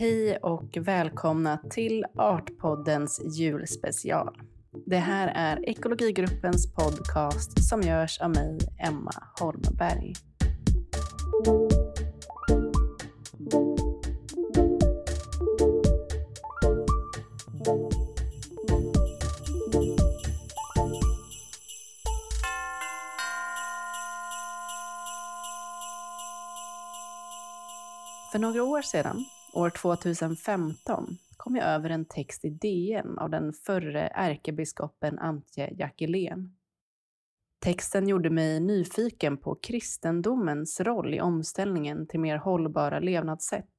Hej och välkomna till Artpoddens julspecial. Det här är Ekologigruppens podcast som görs av mig, Emma Holmberg. För några år sedan, år 2015, kom jag över en text i DN av den förre ärkebiskopen Antje Jackelén. Texten gjorde mig nyfiken på kristendomens roll i omställningen till mer hållbara levnadssätt.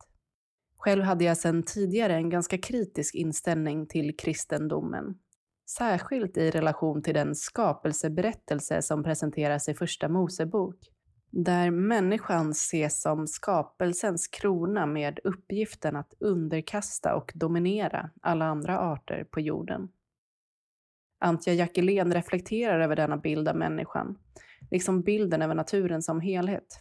Själv hade jag sedan tidigare en ganska kritisk inställning till kristendomen. Särskilt i relation till den skapelseberättelse som presenteras i Första Mosebok där människan ses som skapelsens krona med uppgiften att underkasta och dominera alla andra arter på jorden. Antje Jackelén reflekterar över denna bild av människan, liksom bilden över naturen som helhet.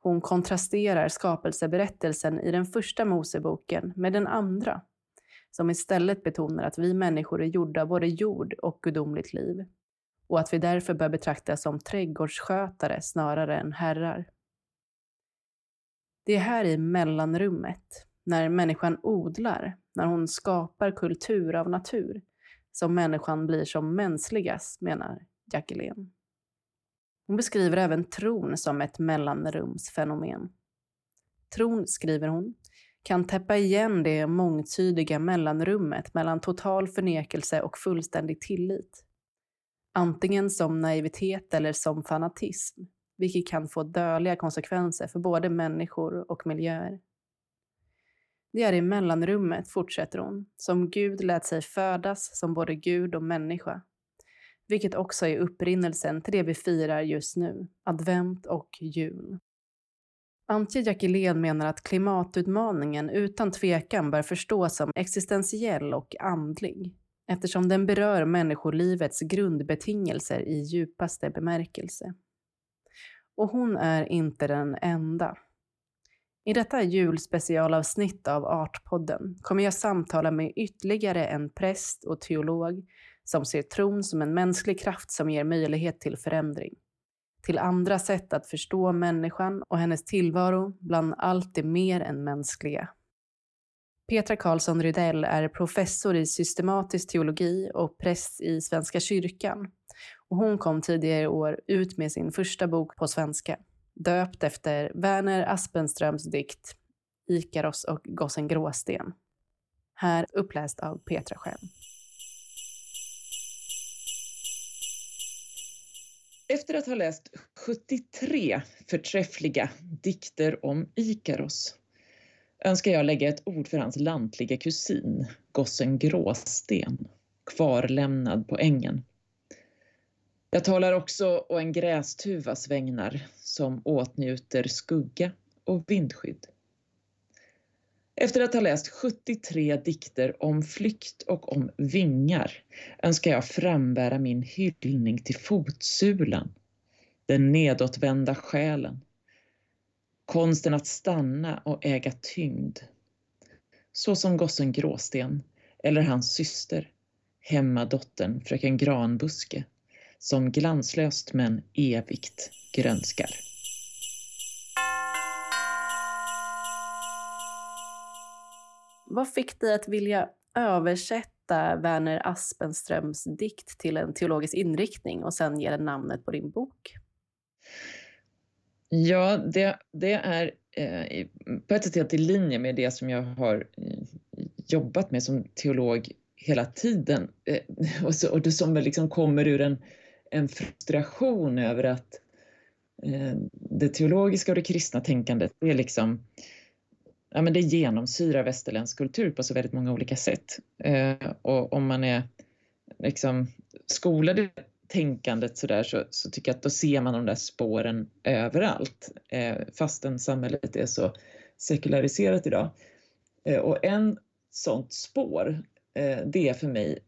Hon kontrasterar skapelseberättelsen i den första Moseboken med den andra, som istället betonar att vi människor är gjorda av både jord och gudomligt liv och att vi därför bör betraktas som trädgårdsskötare snarare än herrar. Det är här i mellanrummet, när människan odlar, när hon skapar kultur av natur, som människan blir som mänskligast, menar Jackelén. Hon beskriver även tron som ett mellanrumsfenomen. Tron, skriver hon, kan täppa igen det mångtydiga mellanrummet mellan total förnekelse och fullständig tillit antingen som naivitet eller som fanatism, vilket kan få dödliga konsekvenser för både människor och miljöer. Det är i mellanrummet, fortsätter hon, som Gud lät sig födas som både Gud och människa, vilket också är upprinnelsen till det vi firar just nu, advent och jul. Antje Jackelén menar att klimatutmaningen utan tvekan bör förstås som existentiell och andlig eftersom den berör människolivets grundbetingelser i djupaste bemärkelse. Och hon är inte den enda. I detta julspecialavsnitt av Artpodden kommer jag samtala med ytterligare en präst och teolog som ser tron som en mänsklig kraft som ger möjlighet till förändring. Till andra sätt att förstå människan och hennes tillvaro bland allt det mer än mänskliga. Petra Karlsson Rydell är professor i systematisk teologi och präst i Svenska kyrkan. Och hon kom tidigare i år ut med sin första bok på svenska, döpt efter Werner Aspenströms dikt Ikaros och gossen Gråsten. Här uppläst av Petra själv. Efter att ha läst 73 förträffliga dikter om Ikaros önskar jag lägga ett ord för hans lantliga kusin, gossen Gråsten, kvarlämnad på ängen. Jag talar också å en grästuvas vägnar som åtnjuter skugga och vindskydd. Efter att ha läst 73 dikter om flykt och om vingar önskar jag frambära min hyllning till fotsulan, den nedåtvända själen, Konsten att stanna och äga tyngd. Så som gossen Gråsten eller hans syster, hemmadottern fröken Granbuske, som glanslöst men evigt grönskar. Vad fick dig att vilja översätta Werner Aspenströms dikt till en teologisk inriktning och sen ge den namnet på din bok? Ja, det, det är eh, på ett sätt helt i linje med det som jag har eh, jobbat med som teolog hela tiden. Eh, och, så, och det som liksom kommer ur en, en frustration över att eh, det teologiska och det kristna tänkandet, det är liksom ja, men det genomsyrar västerländsk kultur på så väldigt många olika sätt. Eh, och om man är liksom skolad i tänkandet sådär så, så tycker jag att då ser man de där spåren överallt eh, fastän samhället är så sekulariserat idag. Eh, och en sånt spår, eh, det är för mig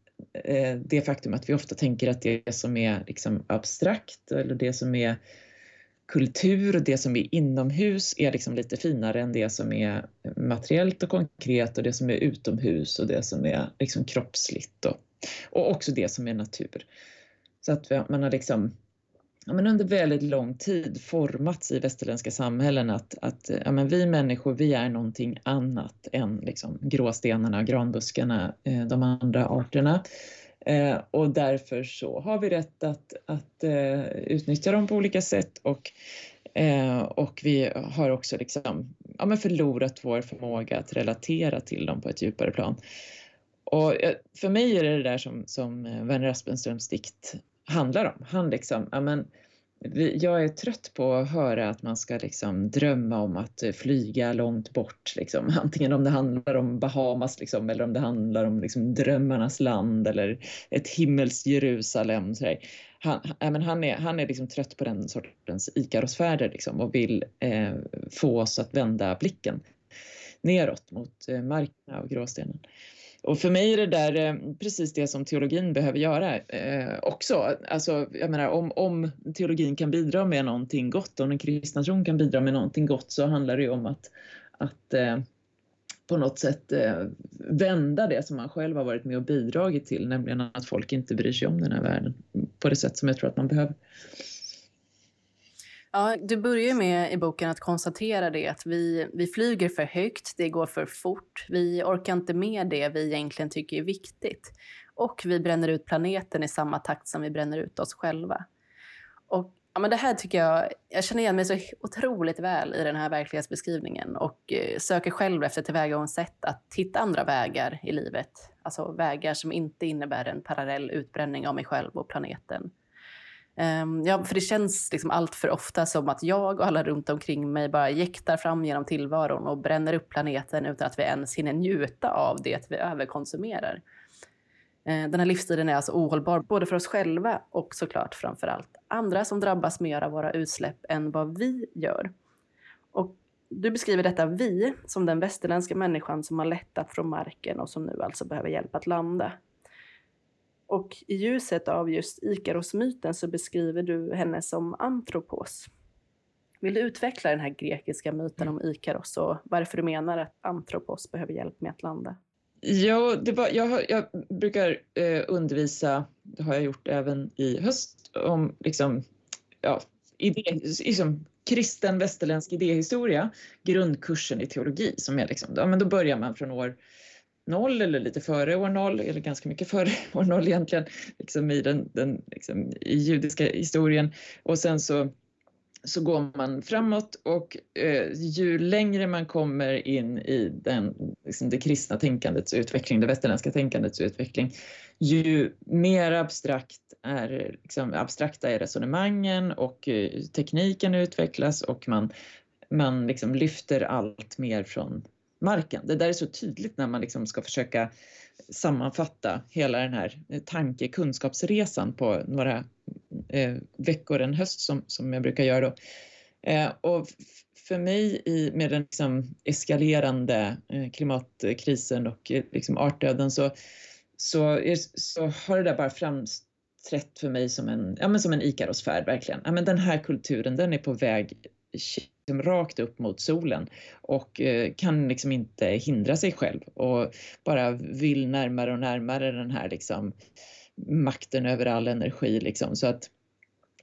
eh, det faktum att vi ofta tänker att det som är liksom abstrakt eller det som är kultur, det som är inomhus är liksom lite finare än det som är materiellt och konkret och det som är utomhus och det som är liksom kroppsligt och, och också det som är natur. Så att man har liksom ja, men under väldigt lång tid formats i västerländska samhällen att, att ja, men vi människor vi är någonting annat än liksom, gråstenarna, granbuskarna, eh, de andra arterna. Eh, och därför så har vi rätt att, att eh, utnyttja dem på olika sätt och, eh, och vi har också liksom, ja, men förlorat vår förmåga att relatera till dem på ett djupare plan. Och eh, för mig är det det där som, som eh, Werner Aspenströms dikt handlar om. Han liksom, ja, men, jag är trött på att höra att man ska liksom drömma om att eh, flyga långt bort. Liksom. Antingen om det handlar om Bahamas liksom, eller om det handlar om liksom, drömmarnas land eller ett himmelskt Jerusalem. Så han, men han är, han är liksom trött på den sortens Ikarosfärder liksom, och vill eh, få oss att vända blicken neråt mot eh, markerna och gråstenen. Och för mig är det där eh, precis det som teologin behöver göra eh, också. Alltså, jag menar, om, om teologin kan bidra med någonting gott, om den kristna tron kan bidra med någonting gott så handlar det ju om att, att eh, på något sätt eh, vända det som man själv har varit med och bidragit till, nämligen att folk inte bryr sig om den här världen på det sätt som jag tror att man behöver. Ja, du börjar med i boken att konstatera det att vi, vi flyger för högt, det går för fort, vi orkar inte med det vi egentligen tycker är viktigt. Och vi bränner ut planeten i samma takt som vi bränner ut oss själva. Och ja, men det här tycker jag, jag känner igen mig så otroligt väl i den här verklighetsbeskrivningen och eh, söker själv efter tillvägagångssätt att hitta andra vägar i livet. Alltså vägar som inte innebär en parallell utbränning av mig själv och planeten. Um, ja, för det känns liksom allt för ofta som att jag och alla runt omkring mig bara jäktar fram genom tillvaron och bränner upp planeten utan att vi ens hinner njuta av det vi överkonsumerar. Uh, den här livsstilen är alltså ohållbar både för oss själva och såklart framför allt andra som drabbas mer av våra utsläpp än vad vi gör. Och du beskriver detta vi som den västerländska människan som har lättat från marken och som nu alltså behöver hjälp att landa. Och i ljuset av just Ikaros-myten så beskriver du henne som antropos. Vill du utveckla den här grekiska myten om Ikaros och varför du menar att antropos behöver hjälp med att landa? Ja, det var, jag, jag brukar eh, undervisa, det har jag gjort även i höst, om liksom, ja, idé, liksom, kristen västerländsk idéhistoria, grundkursen i teologi. Som är liksom, ja, men då börjar man från år noll eller lite före år noll eller ganska mycket före år noll egentligen liksom i den, den liksom, i judiska historien. Och sen så så går man framåt och eh, ju längre man kommer in i den, liksom det kristna tänkandets utveckling, det västerländska tänkandets utveckling, ju mer abstrakt är, liksom, abstrakta är resonemangen och eh, tekniken utvecklas och man, man liksom lyfter allt mer från marken. Det där är så tydligt när man liksom ska försöka sammanfatta hela den här eh, tankekunskapsresan på några eh, veckor, en höst som, som jag brukar göra. Då. Eh, och för mig i, med den liksom eskalerande eh, klimatkrisen och eh, liksom artdöden så, så, är, så har det där bara framträtt för mig som en, ja, men som en Ikarosfärd verkligen. Ja, men den här kulturen den är på väg liksom rakt upp mot solen och eh, kan liksom inte hindra sig själv och bara vill närmare och närmare den här liksom makten över all energi liksom. Så att,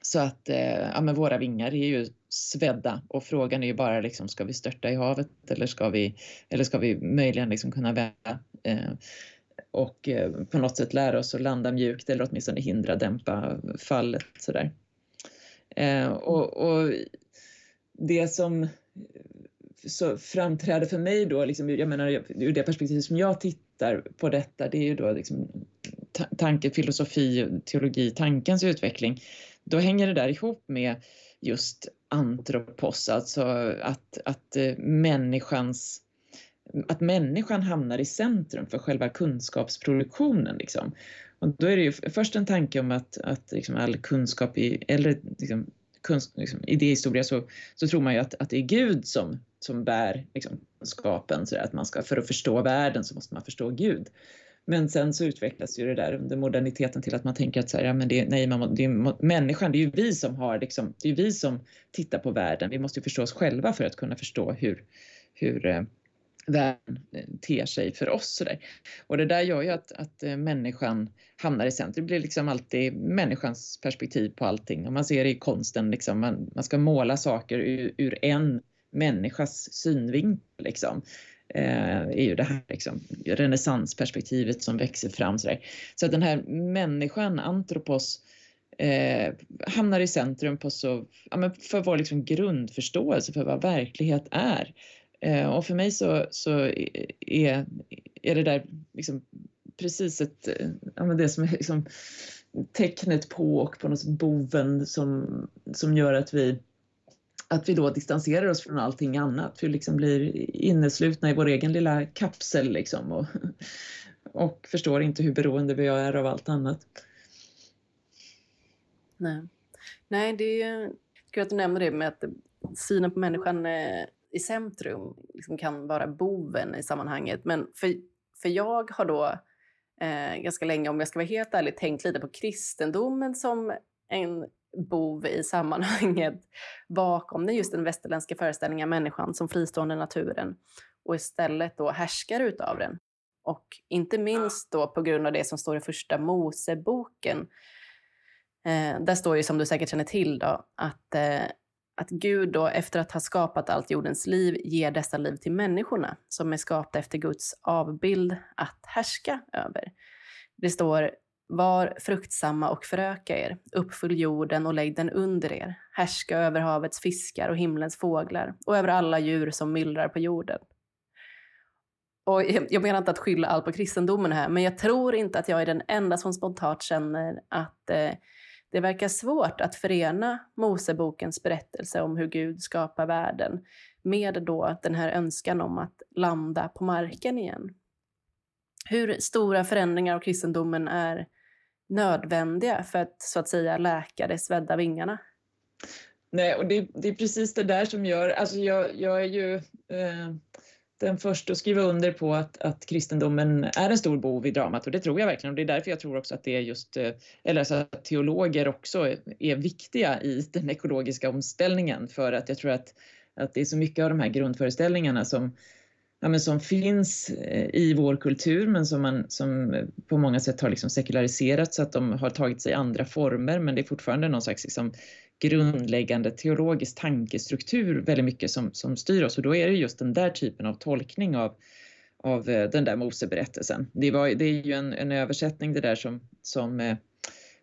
så att eh, ja, men våra vingar är ju svedda och frågan är ju bara liksom, ska vi störta i havet eller ska vi, eller ska vi möjligen liksom kunna vända eh, och eh, på något sätt lära oss att landa mjukt eller åtminstone hindra, dämpa fallet sådär. Eh, och, och det som eh, så framträder för mig då, liksom, jag menar ur det perspektivet som jag tittar på detta, det är ju då liksom, tanke, filosofi, teologi, tankens utveckling. Då hänger det där ihop med just antropos, alltså att, att eh, människans att människan hamnar i centrum för själva kunskapsproduktionen. Liksom. Och då är det ju först en tanke om att, att liksom all kunskap, i, eller liksom, kunsk, liksom, idéhistoria så, så tror man ju att, att det är Gud som, som bär liksom, skapen. Så att man ska, för att förstå världen så måste man förstå Gud. Men sen så utvecklas ju det där under moderniteten till att man tänker att så här, ja, men det, nej, man, det är människan, det är ju vi som har liksom, det är vi som tittar på världen. Vi måste ju förstå oss själva för att kunna förstå hur, hur eh, världen eh, ter sig för oss. Och. Och det där gör ju att, att eh, människan hamnar i centrum. Det blir liksom alltid människans perspektiv på allting. Och man ser det i konsten, liksom, man, man ska måla saker ur, ur en människas synvinkel. Liksom eh, är ju det här liksom, renässansperspektivet som växer fram. Så, där. så att den här människan, antropos, eh, hamnar i centrum på så, ja, för vår liksom grundförståelse för vad verklighet är. Eh, och för mig så, så är, är det där liksom precis ett, eh, ja, men det som är liksom tecknet på och på något sätt boven som, som gör att vi att vi då distanserar oss från allting annat. Vi liksom blir inneslutna i vår egen lilla kapsel liksom och, och förstår inte hur beroende vi är av allt annat. Nej, Nej det är kul att du nämner det med att synen på människan eh, i centrum liksom kan vara boven i sammanhanget. Men för, för jag har då eh, ganska länge, om jag ska vara helt ärlig, tänkt lite på kristendomen som en bov i sammanhanget bakom den, just den västerländska föreställningen av människan som fristående naturen och istället då härskar utav den. Och inte minst då på grund av det som står i första Moseboken. Eh, där står ju som du säkert känner till då att, eh, att Gud då efter att ha skapat allt jordens liv ger dessa liv till människorna som är skapta efter Guds avbild att härska över. Det står var fruktsamma och föröka er, uppfyll jorden och lägg den under er, härska över havets fiskar och himlens fåglar och över alla djur som myllrar på jorden. Och jag menar inte att skylla allt på kristendomen här, men jag tror inte att jag är den enda som spontant känner att eh, det verkar svårt att förena Mosebokens berättelse om hur Gud skapar världen med då den här önskan om att landa på marken igen. Hur stora förändringar av kristendomen är nödvändiga för att så att säga läka de svedda vingarna? Nej, och det, det, är precis det där som gör, alltså jag, jag är ju eh, den första att skriva under på att, att kristendomen är en stor bov i dramat. Och det tror jag verkligen. Och det är därför jag tror också att det är just, eh, eller alltså att teologer också är viktiga i den ekologiska omställningen. För att jag tror att, att det är så mycket av de här grundföreställningarna som ja, men som finns eh, i vår kultur men som, man, som eh, på många sätt har liksom sekulariserats så att de har tagit sig andra former men det är fortfarande någon slags liksom grundläggande teologisk tankestruktur väldigt mycket som, som styr oss och då är det just den där typen av tolkning av, av eh, den där Moseberättelsen. Det, var, det är ju en, en översättning det där som, som eh,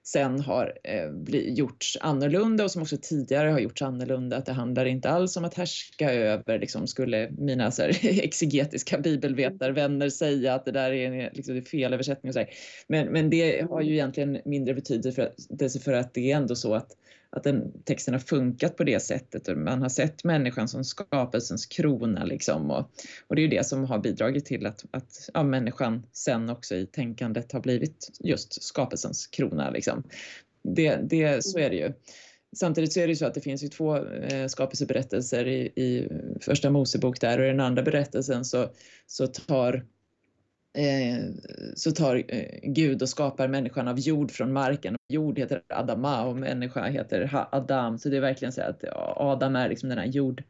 sen har eh, bli, gjorts annorlunda och som också tidigare har gjorts annorlunda. Att det handlar inte alls om att härska över, liksom, skulle mina så här, exegetiska bibelvetarvänner säga att det där är, liksom, det är fel översättning. Och så här. Men, men det har ju egentligen mindre betydelse för, för att det är ändå så att att den texten har funkat på det sättet och man har sett människan som skapelsens krona liksom och, och det är ju det som har bidragit till att, att ja, människan sen också i tänkandet har blivit just skapelsens krona liksom. Det, det, så är det ju. Samtidigt så är det ju så att det finns ju två eh, skapelseberättelser i, i första Mosebok där och i den andra berättelsen så, så tar Eh, så tar eh, Gud och skapar människan av jord från marken. Jord heter Adama och människa heter Adam. Så det är verkligen så att Adam är liksom den här jord,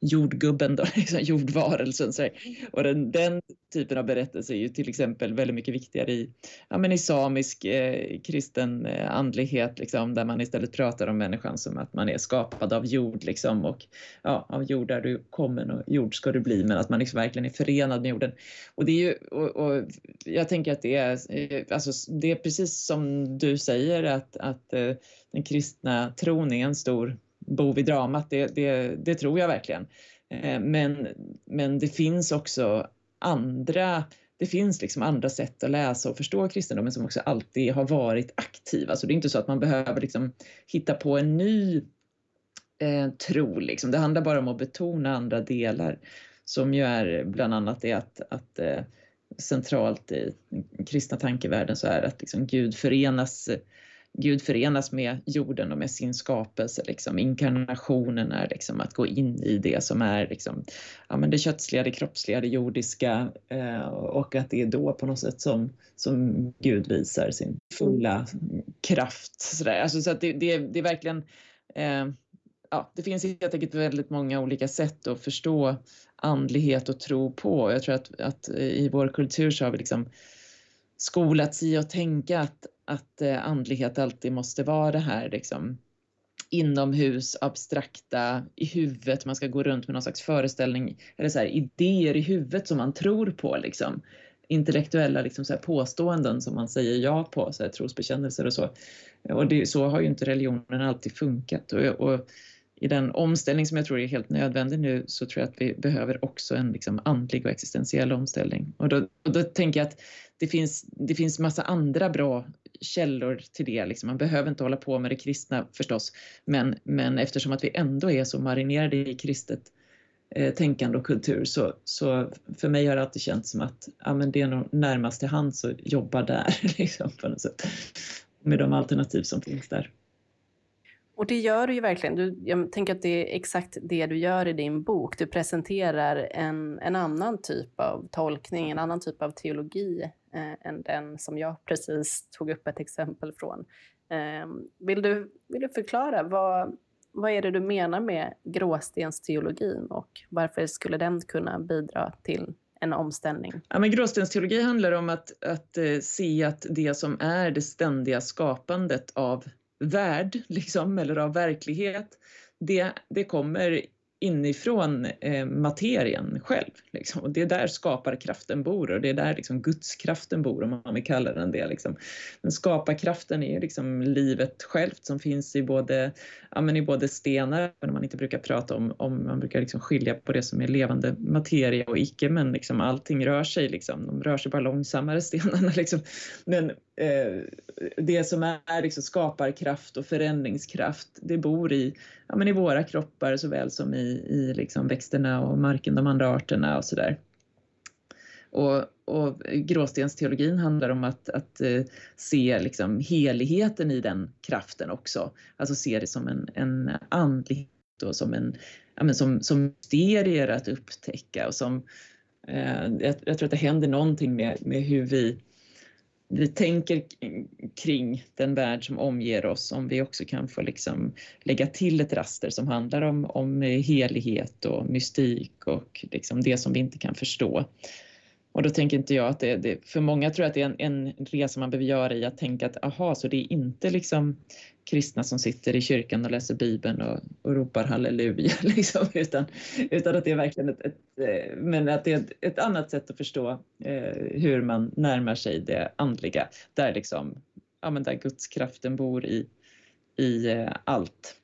jordgubben, då, liksom jordvarelsen. Så och den, den, typen av berättelse är ju till exempel väldigt mycket viktigare i, ja, men i samisk eh, kristen eh, andlighet, liksom, där man istället pratar om människan som att man är skapad av jord liksom, och ja, av jord är du kommen och jord ska du bli, men att man liksom verkligen är förenad med jorden. Och det är ju, och, och jag tänker att det är, eh, alltså, det är precis som du säger att, att eh, den kristna tron är en stor bov i dramat, det, det, det tror jag verkligen. Eh, men, men det finns också andra det finns liksom andra sätt att läsa och förstå kristendomen som också alltid har varit aktiva. Så det är inte så att man behöver liksom hitta på en ny eh, tro. Liksom. Det handlar bara om att betona andra delar som ju är bland annat det att, att eh, centralt i den kristna tankevärlden så är att liksom Gud förenas Gud förenas med jorden och med sin skapelse. Liksom. Inkarnationen är liksom att gå in i det som är liksom, ja, men det kötsliga, det kroppsliga, det jordiska eh, och att det är då på något sätt som, som Gud visar sin fulla kraft. Sådär. Alltså, så att det, det, det är verkligen eh, ja, det finns helt enkelt väldigt många olika sätt att förstå andlighet och tro på. Jag tror att, att i vår kultur så har vi liksom skolats i att tänka att, att eh, andlighet alltid måste vara det här liksom inomhus, abstrakta, i huvudet, man ska gå runt med någon slags föreställning eller så här, idéer i huvudet som man tror på liksom. Intellektuella liksom så här, påståenden som man säger ja på, så här, trosbekännelser och så. Och det, så har ju inte religionen alltid funkat. Och, och i den omställning som jag tror är helt nödvändig nu så tror jag att vi behöver också en liksom andlig och existentiell omställning. Och då, och då tänker jag att det finns, det finns massa andra bra källor till det. Liksom. Man behöver inte hålla på med det kristna förstås, men, men eftersom att vi ändå är så marinerade i kristet eh, tänkande och kultur så, så för mig har det alltid känts som att ja, men det är nog närmast till hands att jobba där liksom, på något sätt, med de alternativ som finns där. Och det gör du ju verkligen. Du, jag tänker att det är exakt det du gör i din bok. Du presenterar en, en annan typ av tolkning, en annan typ av teologi eh, än den som jag precis tog upp ett exempel från. Eh, vill, du, vill du förklara vad, vad är det du menar med gråstensteologin och varför skulle den kunna bidra till en omställning? Ja, men gråstensteologi handlar om att, att eh, se att det som är det ständiga skapandet av värld liksom, eller av verklighet, det, det kommer inifrån eh, materien själv. Liksom. Och det är där skaparkraften bor och det är där liksom, gudskraften bor om man vill kalla den det. Liksom. Men skaparkraften är liksom livet självt som finns i både, ja, men i både stenar, men man inte brukar prata om, om man brukar liksom skilja på det som är levande materia och icke, men liksom allting rör sig. Liksom. De rör sig bara långsammare, stenarna. Liksom. Men Eh, det som är liksom skaparkraft och förändringskraft, det bor i, ja, men i våra kroppar såväl som i, i liksom växterna och marken, de andra arterna och sådär. Och, och gråstensteologin handlar om att, att eh, se liksom heligheten i den kraften också. Alltså se det som en, en andlighet och som, en, ja, men som, som mysterier att upptäcka och som eh, jag, jag, tror att det händer någonting med, med hur vi vi tänker kring den värld som omger oss, om vi också kan få liksom lägga till ett raster som handlar om, om helighet och mystik och liksom det som vi inte kan förstå. Och då tänker inte jag att det, det för många tror jag att det är en, en resa man behöver göra i att tänka att aha, så det är inte liksom kristna som sitter i kyrkan och läser Bibeln och, och ropar halleluja, liksom, utan, utan att det är verkligen ett, ett, eh, men att det är ett, ett annat sätt att förstå eh, hur man närmar sig det andliga, där liksom, ja men där gudskraften bor i, i eh, allt.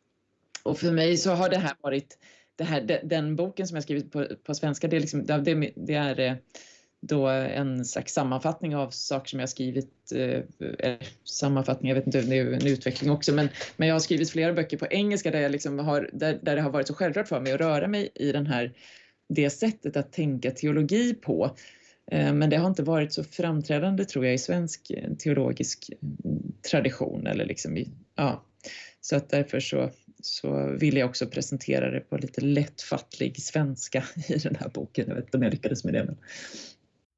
Och för mig så har det här varit, det här, den boken som jag skrivit på, på svenska, det är, liksom, det, det är eh, då en slags sammanfattning av saker som jag skrivit, eh, sammanfattning, jag vet inte, det är en utveckling också, men, men jag har skrivit flera böcker på engelska där, jag liksom har, där, där det har varit så självklart för mig att röra mig i den här, det sättet att tänka teologi på. Eh, men det har inte varit så framträdande tror jag i svensk eh, teologisk mm, tradition eller liksom i, ja. Så att därför så, så vill jag också presentera det på lite lättfattlig svenska i den här boken. Jag vet inte om jag lyckades med det. Men...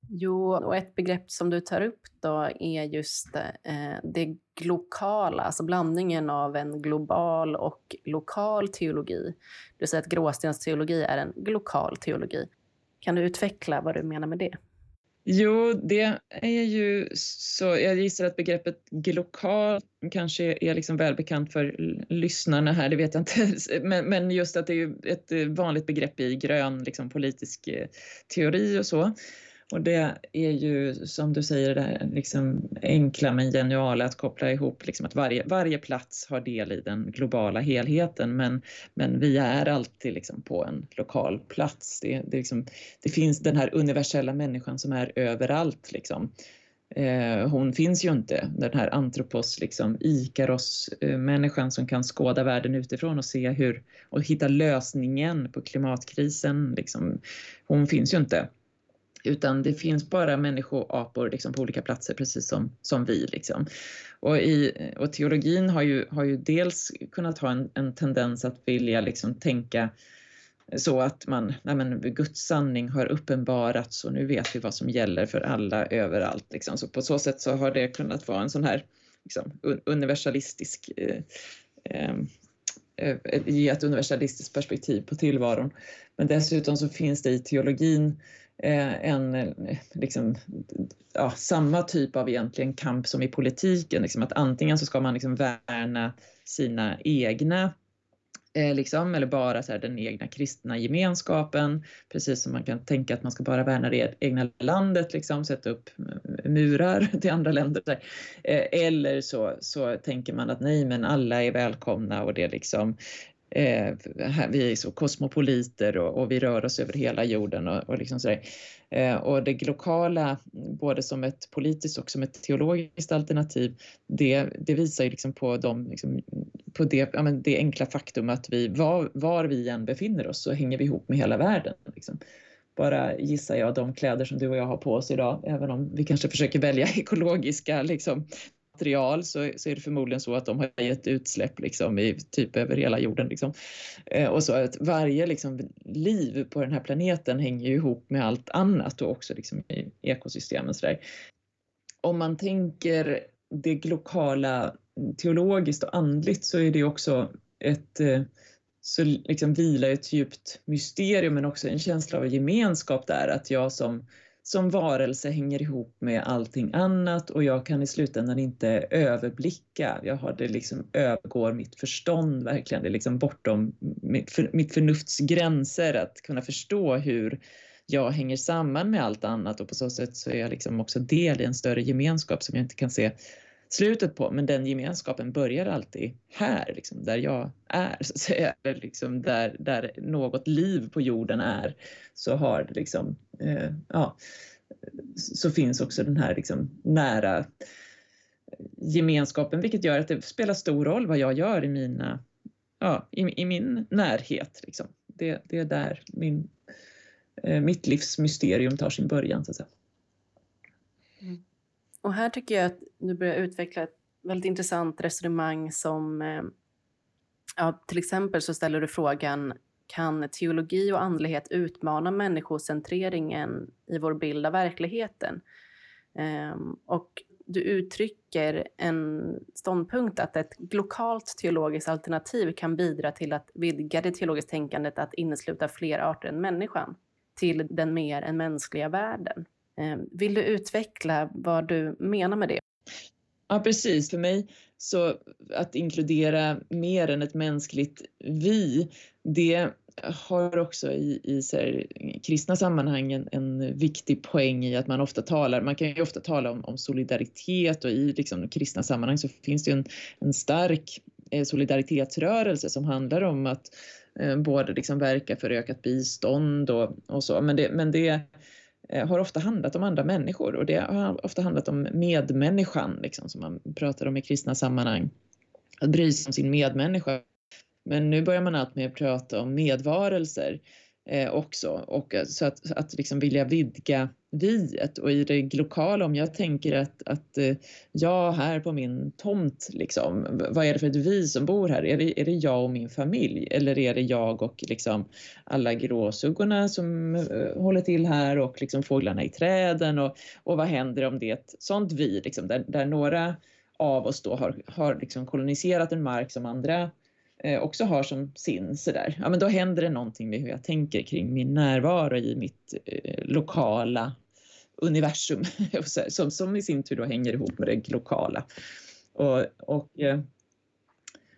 Jo, och ett begrepp som du tar upp då är just eh, det lokala, alltså blandningen av en global och lokal teologi. Du säger att gråstensteologi är en lokal teologi. Kan du utveckla vad du menar med det? Jo, det är ju så. Jag gissar att begreppet glokal kanske är liksom välbekant för lyssnarna här, det vet jag inte. Men, men just att det är ett eh, vanligt begrepp i grön liksom, politisk eh, teori och så. Och det är ju som du säger det här liksom enkla men geniala att koppla ihop liksom att varje, varje plats har del i den globala helheten men, men vi är alltid liksom på en lokal plats. Det, det, liksom, det finns den här universella människan som är överallt. Liksom. Eh, hon finns ju inte, den här antropos, liksom, Ikaros-människan som kan skåda världen utifrån och se hur och hitta lösningen på klimatkrisen. Liksom. Hon finns ju inte. Utan det finns bara människoapor liksom på olika platser precis som, som vi. Liksom. Och, i, och teologin har ju, har ju dels kunnat ha en, en tendens att vilja liksom tänka så att man, nej men Guds sanning har uppenbarats och nu vet vi vad som gäller för alla överallt. Liksom. Så på så sätt så har det kunnat vara en sån här liksom, universalistisk eh, ehm, eh, ge ett universalistiskt perspektiv på tillvaron. Men dessutom så finns det i teologin eh, Eh, en, eh, liksom, ja, samma typ av egentligen kamp som i politiken. Liksom att antingen så ska man liksom värna sina egna Eh, liksom, eller bara så här, den egna kristna gemenskapen. Precis som man kan tänka att man ska bara värna det egna landet, liksom, sätta upp murar till andra länder. Eh, eller så, så tänker man att nej, men alla är välkomna och det liksom Eh, vi är så kosmopoliter och, och, vi rör oss över hela jorden och, och liksom sådär. Eh, och det lokala, både som ett politiskt och som ett teologiskt alternativ, det, det visar ju liksom på, de, liksom, på det, ja, men det enkla faktum att vi, var, var vi än befinner oss så hänger vi ihop med hela världen. Liksom bara gissar jag de kläder som du och jag har på oss idag, även om vi kanske försöker välja ekologiska liksom, material så, så är det förmodligen så att de har gett utsläpp liksom i typ över hela jorden. Liksom. Eh, och så att varje liksom, liv på den här planeten hänger ihop med allt annat och också liksom, i ekosystemen. Så där. Om man tänker det lokala teologiskt och andligt så är det också ett eh, så liksom vilar ett djupt mysterium men också en känsla av gemenskap där att jag som som varelse hänger ihop med allting annat och jag kan i slutändan inte överblicka. Jag har det liksom övergår mitt förstånd verkligen. Det är liksom bortom mitt, för, mitt förnufts gränser att kunna förstå hur jag hänger samman med allt annat och på så sätt så är jag liksom också del i en större gemenskap som jag inte kan se slutet på. Men den gemenskapen börjar alltid här, liksom, där jag är, så att säga. Liksom där, där något liv på jorden är, så har det liksom, eh, ja, så finns också den här liksom nära gemenskapen, vilket gör att det spelar stor roll vad jag gör i mina, ja, i, i min närhet. Liksom. Det, det är där min, eh, mitt livs mysterium tar sin början, så att säga. Mm. Och här tycker jag att du börjar utveckla ett väldigt intressant resonemang som eh, ja, till exempel så ställer du frågan kan teologi och andlighet utmana människocentreringen i vår bild av verkligheten? Ehm, och du uttrycker en ståndpunkt att ett lokalt teologiskt alternativ kan bidra till att vidga det teologiska tänkandet att innesluta fler arter än människan till den mer än mänskliga världen. Ehm, vill du utveckla vad du menar med det? Ja, precis. För mig så att inkludera mer än ett mänskligt vi, det har också i, i så här, kristna sammanhang en, en, viktig poäng i att man ofta talar, man kan ju ofta tala om, om solidaritet och i liksom, kristna sammanhang så finns det en, en stark eh, solidaritetsrörelse som handlar om att eh, både liksom verka för ökat bistånd och, och så, men det, men det Eh, har ofta handlat om andra människor och det har ofta handlat om medmänniskan liksom, som man pratar om i kristna sammanhang. Att bry sig om sin medmänniska. Men nu börjar man alltmer prata om medvarelser eh, också och eh, så att, att liksom vilja vidga viet och i det lokala om jag tänker att, att eh, jag här på min tomt liksom, vad är det för ett vi som bor här? Är det, är det jag och min familj? Eller är det jag och liksom alla gråsuggorna som uh, håller till här och liksom fåglarna i träden? Och, och vad händer om det är ett sånt vi liksom, där, där några av oss då har, har liksom koloniserat en mark som andra eh, också har som sin sådär, ja men då händer det någonting med hur jag tänker kring min närvaro i mitt eh, lokala universum som, som i sin tur då hänger ihop med det lokala. Och, och, eh,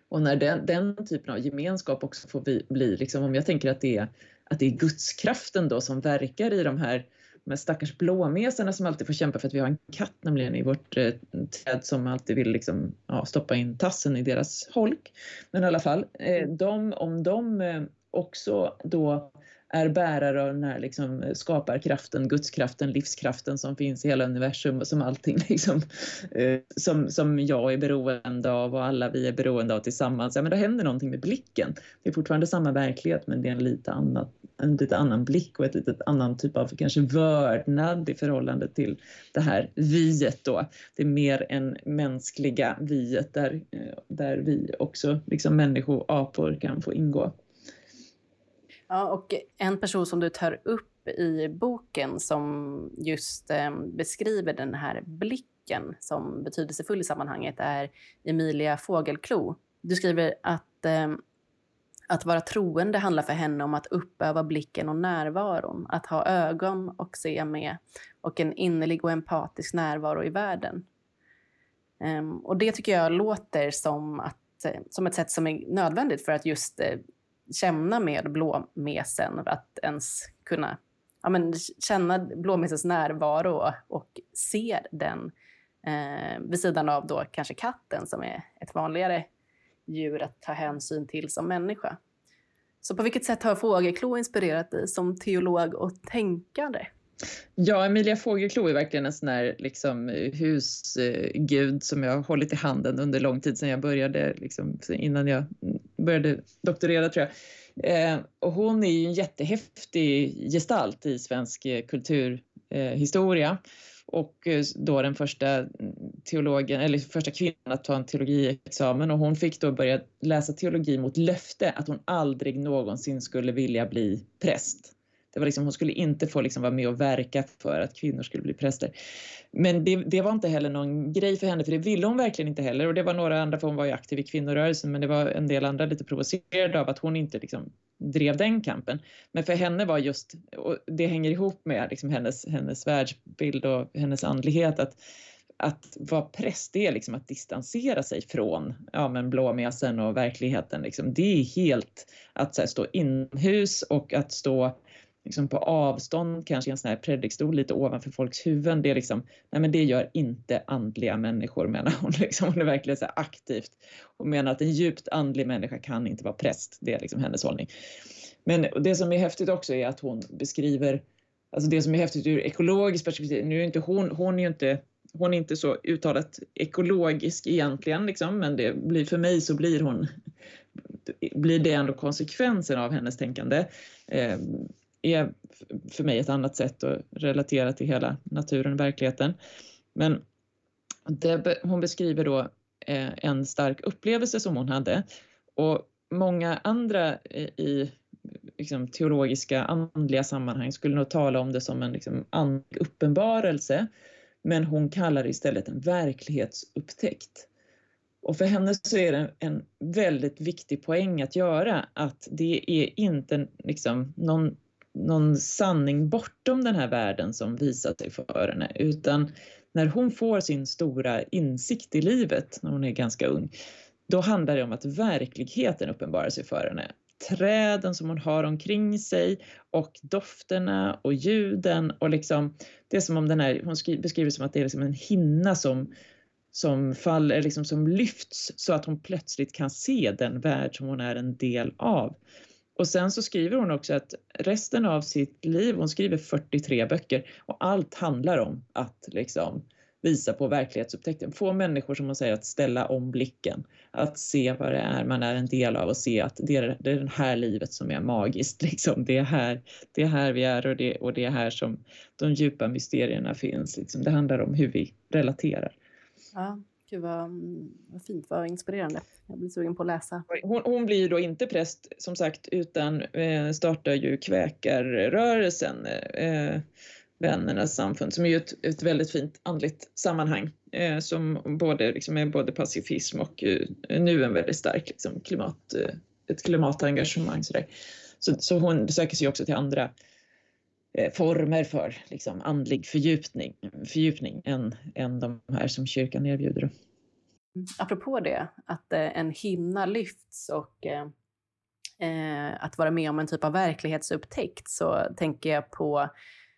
och när den, den typen av gemenskap också får bli, bli liksom, om jag tänker att det är, att det är gudskraften då som verkar i de här de här stackars blåmesarna som alltid får kämpa för att vi har en katt nämligen i vårt eh, träd som alltid vill liksom, ja, stoppa in tassen i deras holk. Men i alla fall, eh, de, om de eh, också då är bärare av den här liksom eh, skaparkraften, gudskraften, livskraften som finns i hela universum och som allting liksom, eh, som, som jag är beroende av och alla vi är beroende av tillsammans. Ja, men då händer någonting med blicken. Det är fortfarande samma verklighet men det är en lite, annat, en lite annan blick och ett lite annan typ av kanske vördnad i förhållande till det här viet då. Det är mer än mänskliga viet där, eh, där vi också, liksom människoapor kan få ingå. Ja, och en person som du tar upp i boken som just eh, beskriver den här blicken som betydelsefull i sammanhanget är Emilia Fågelklo. Du skriver att eh, att vara troende handlar för henne om att uppöva blicken och närvaron, att ha ögon och se med och en innerlig och empatisk närvaro i världen. Um, och det tycker jag låter som, att, som ett sätt som är nödvändigt för att just eh, känna med blåmesen, att ens kunna ja, men, känna blåmesens närvaro och, se den eh, vid sidan av då kanske katten som är ett vanligare djur att ta hänsyn till som människa. Så på vilket sätt har Fågelklo inspirerat dig som teolog och tänkare? Ja, Emilia Fågelklo är verkligen en sån här liksom, husgud som jag har hållit i handen under lång tid sedan jag började, liksom, innan jag började doktorera tror jag. Eh, och hon är ju en jättehäftig gestalt i svensk eh, kulturhistoria. Eh, och då den första teologen, eller första kvinnan att ta en teologiexamen och hon fick då börja läsa teologi mot löfte att hon aldrig någonsin skulle vilja bli präst. Det var liksom, hon skulle inte få liksom vara med och verka för att kvinnor skulle bli präster. Men det, det, var inte heller någon grej för henne, för det ville hon verkligen inte heller. Och det var några andra, för hon var ju aktiv i kvinnorörelsen, men det var en del andra lite provocerade av att hon inte liksom drev den kampen. Men för henne var just, och det hänger ihop med liksom hennes, hennes världsbild och hennes andlighet, att att vara präst, det är liksom att distansera sig från ja, men blåmesen och verkligheten. Liksom. Det är helt att här, stå inomhus och att stå liksom på avstånd, kanske i en sån här predikstol lite ovanför folks huvuden. Det, är liksom, nej men det gör inte andliga människor menar hon. Liksom. Hon är verkligen så aktivt och menar att en djupt andlig människa kan inte vara präst. Det är liksom hennes hållning. Men det som är häftigt också är att hon beskriver, alltså det som är häftigt ur ekologiskt perspektiv, nu är inte hon, hon är ju inte hon är inte så uttalat ekologisk egentligen, liksom, men det blir, för mig så blir hon blir det ändå konsekvensen av hennes tänkande. Eh, är för mig ett annat sätt att relatera till hela naturen och verkligheten. Men det, hon beskriver då eh, en stark upplevelse som hon hade och många andra i liksom, teologiska andliga sammanhang skulle nog tala om det som en liksom, andlig uppenbarelse men hon kallar det istället en verklighetsupptäckt. Och för henne så är det en väldigt viktig poäng att göra att det är inte liksom någon någon sanning bortom den här världen som visar sig för henne utan när hon får sin stora insikt i livet när hon är ganska ung då handlar det om att verkligheten uppenbarar sig för henne. Träden som hon har omkring sig och dofterna och ljuden och liksom det är som om den här, hon beskriver det som att det är liksom en hinna som som faller, liksom som lyfts så att hon plötsligt kan se den värld som hon är en del av. Och sen så skriver hon också att resten av sitt liv, hon skriver 43 böcker och allt handlar om att liksom visa på verklighetsupptäckten. Få människor som hon säger att ställa om blicken, att se vad det är man är en del av och se att det är det, är det här livet som är magiskt. Liksom. Det, är här, det är här vi är och det, och det är här som de djupa mysterierna finns. Liksom. Det handlar om hur vi relaterar. Ja. Gud vad, mm, vad fint, vad inspirerande. Jag blir sugen på att läsa. Hon, hon blir ju då inte präst som sagt utan eh, startar ju kväkarrörelsen, eh, Vännernas samfund, som är ju ett, ett väldigt fint andligt sammanhang eh, som både liksom är både pacifism och eh, nu en väldigt stark liksom, klimat, eh, ett klimatengagemang. Så, så, så hon söker sig också till andra eh, Eh, former för liksom, andlig fördjupning, fördjupning än, än de här som kyrkan erbjuder. Mm, apropå det, att eh, en hinna lyfts och eh, eh, att vara med om en typ av verklighetsupptäckt så tänker jag på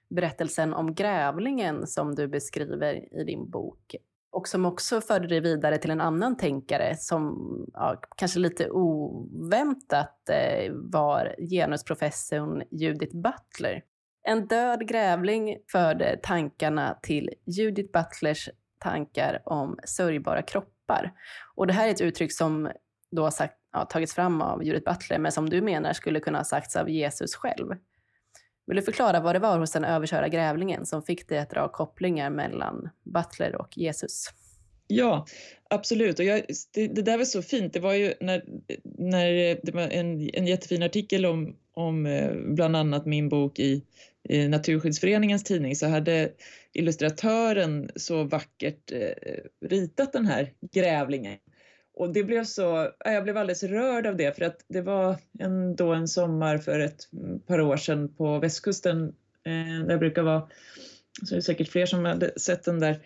berättelsen om grävlingen som du beskriver i din bok. och som också förde dig vidare till en annan tänkare som ja, kanske lite oväntat eh, var genusprofessorn Judith Butler. En död grävling förde tankarna till Judith Butlers tankar om sörjbara kroppar. Och det här är ett uttryck som då har sagt, ja, tagits fram av Judith Butler, men som du menar skulle kunna ha sagts av Jesus själv. Vill du förklara vad det var hos den överkörda grävlingen som fick dig att dra kopplingar mellan Butler och Jesus? Ja, absolut. Och jag, det, det, där var så fint. Det var ju när, när det var en, en jättefin artikel om, om eh, bland annat min bok i, i Naturskyddsföreningens tidning så hade illustratören så vackert eh, ritat den här grävlingen. Och det blev så, jag blev alldeles rörd av det för att det var en, då en sommar för ett par år sedan på västkusten eh, där det brukar vara, så är det säkert fler som hade sett den där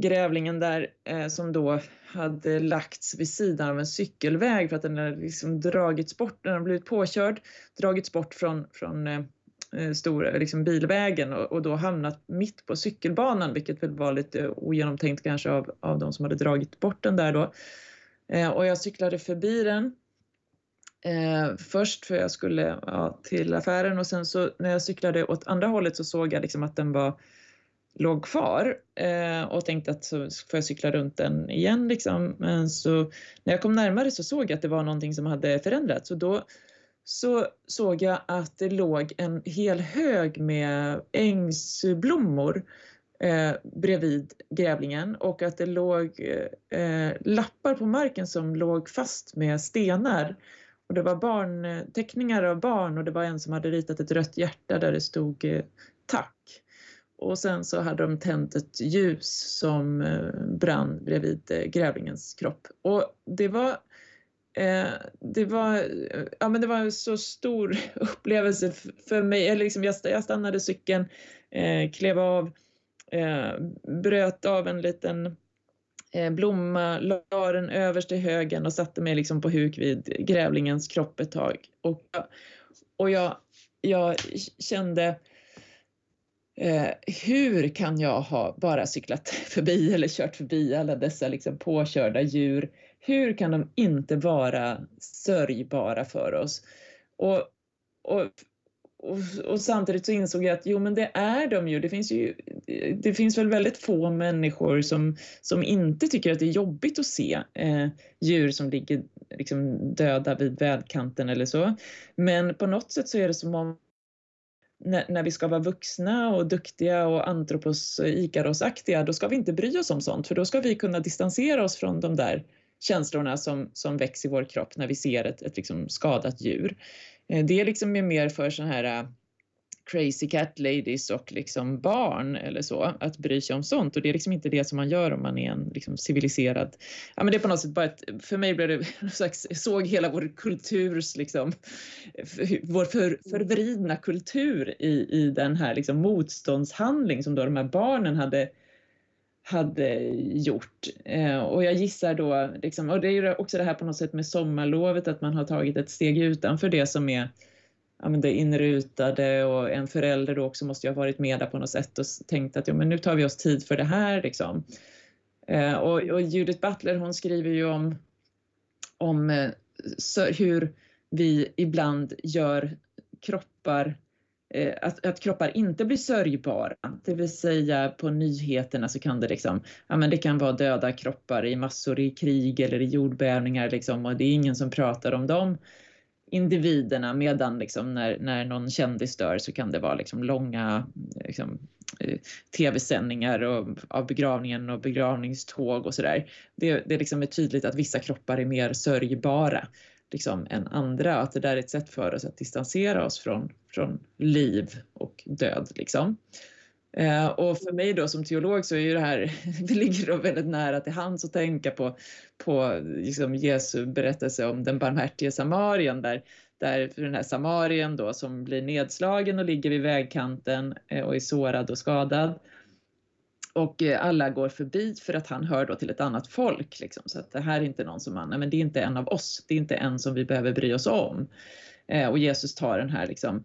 grävlingen där eh, som då hade lagts vid sidan av en cykelväg för att den hade liksom dragits bort, den hade blivit påkörd, dragits bort från, från eh Eh, stora liksom bilvägen och, och, då hamnat mitt på cykelbanan vilket väl var lite ogenomtänkt kanske av, av de som hade dragit bort den där då. Eh, och jag cyklade förbi den eh, först för jag skulle ja, till affären och sen så när jag cyklade åt andra hållet så såg jag liksom att den var låg kvar eh, och tänkte att så får jag cykla runt den igen liksom. Men så när jag kom närmare så såg jag att det var någonting som hade förändrats och då så såg jag att det låg en hel hög med ängsblommor eh, bredvid grävlingen och att det låg eh, lappar på marken som låg fast med stenar. Och det var eh, teckningar av barn och det var en som hade ritat ett rött hjärta där det stod eh, tack. Och sen så hade de tänt ett ljus som eh, brann bredvid eh, grävlingens kropp. Och det var Eh, det var, eh, ja, men det var en så stor upplevelse för mig. Eller liksom jag, stannade cykeln, eh, klev av eh, bröt av en liten eh, blomma, la den överst i högen och satte mig liksom på huk vid grävlingens kropp ett tag. Och, och jag, jag kände eh, hur kan jag ha bara cyklat förbi eller kört förbi alla dessa liksom påkörda djur? Hur kan de inte vara sörjbara för oss? Och, och och, och, samtidigt så insåg jag att jo men det är de ju. Det finns ju det finns väl väldigt få människor som, som inte tycker att det är jobbigt att se eh, djur som ligger liksom, döda vid vägkanten eller så. Men på något sätt så är det som om när, när vi ska vara vuxna och duktiga och antropos ikarosaktiga, då ska vi inte bry oss om sånt, för då ska vi kunna distansera oss från de där känslorna som, som väcks i vår kropp när vi ser ett, ett liksom skadat djur. Eh, det är liksom mer för sådana här eh, crazy cat ladies och liksom barn eller så, att bry sig om sånt. Och det är liksom inte det som man gör om man är en liksom civiliserad... Ja, men det är på något sätt bara ett, för mig blev det slags, jag såg hela vår kulturs, liksom, vår för, förvridna kultur i, i den här liksom motståndshandling som då de här barnen hade hade gjort. Eh, och jag gissar då, liksom, och det är ju också det här på något sätt med sommarlovet, att man har tagit ett steg utanför det som är ja, men det inrutade och en förälder då också måste ju ha varit med där på något sätt och tänkt att ja, men nu tar vi oss tid för det här. Liksom. Eh, och, och, Judith Butler hon skriver ju om, om eh, så, hur vi ibland gör kroppar Eh, att, att, kroppar inte blir sörjbara, det vill säga på nyheterna så kan det liksom, ja men det kan vara döda kroppar i massor i krig eller i jordbävningar liksom och det är ingen som pratar om de individerna medan liksom när, när någon kändis dör så kan det vara liksom långa liksom, eh, tv-sändningar av begravningen och begravningståg och sådär. Det, det liksom är tydligt att vissa kroppar är mer sörjbara liksom, än andra. Att det där är ett sätt för oss att distansera oss från, från liv och död. Liksom. Eh, och för mig då som teolog så är ju det här, det ligger då väldigt nära till hands att tänka på, på liksom Jesu berättelse om den barmhärtige samarien där, där den här samarien då som blir nedslagen och ligger vid vägkanten eh, och är sårad och skadad och eh, alla går förbi för att han hör då till ett annat folk. Liksom. Så att det här är inte någon som man, nej, men det är inte en av oss, det är inte en som vi behöver bry oss om. Eh, och Jesus tar den här liksom,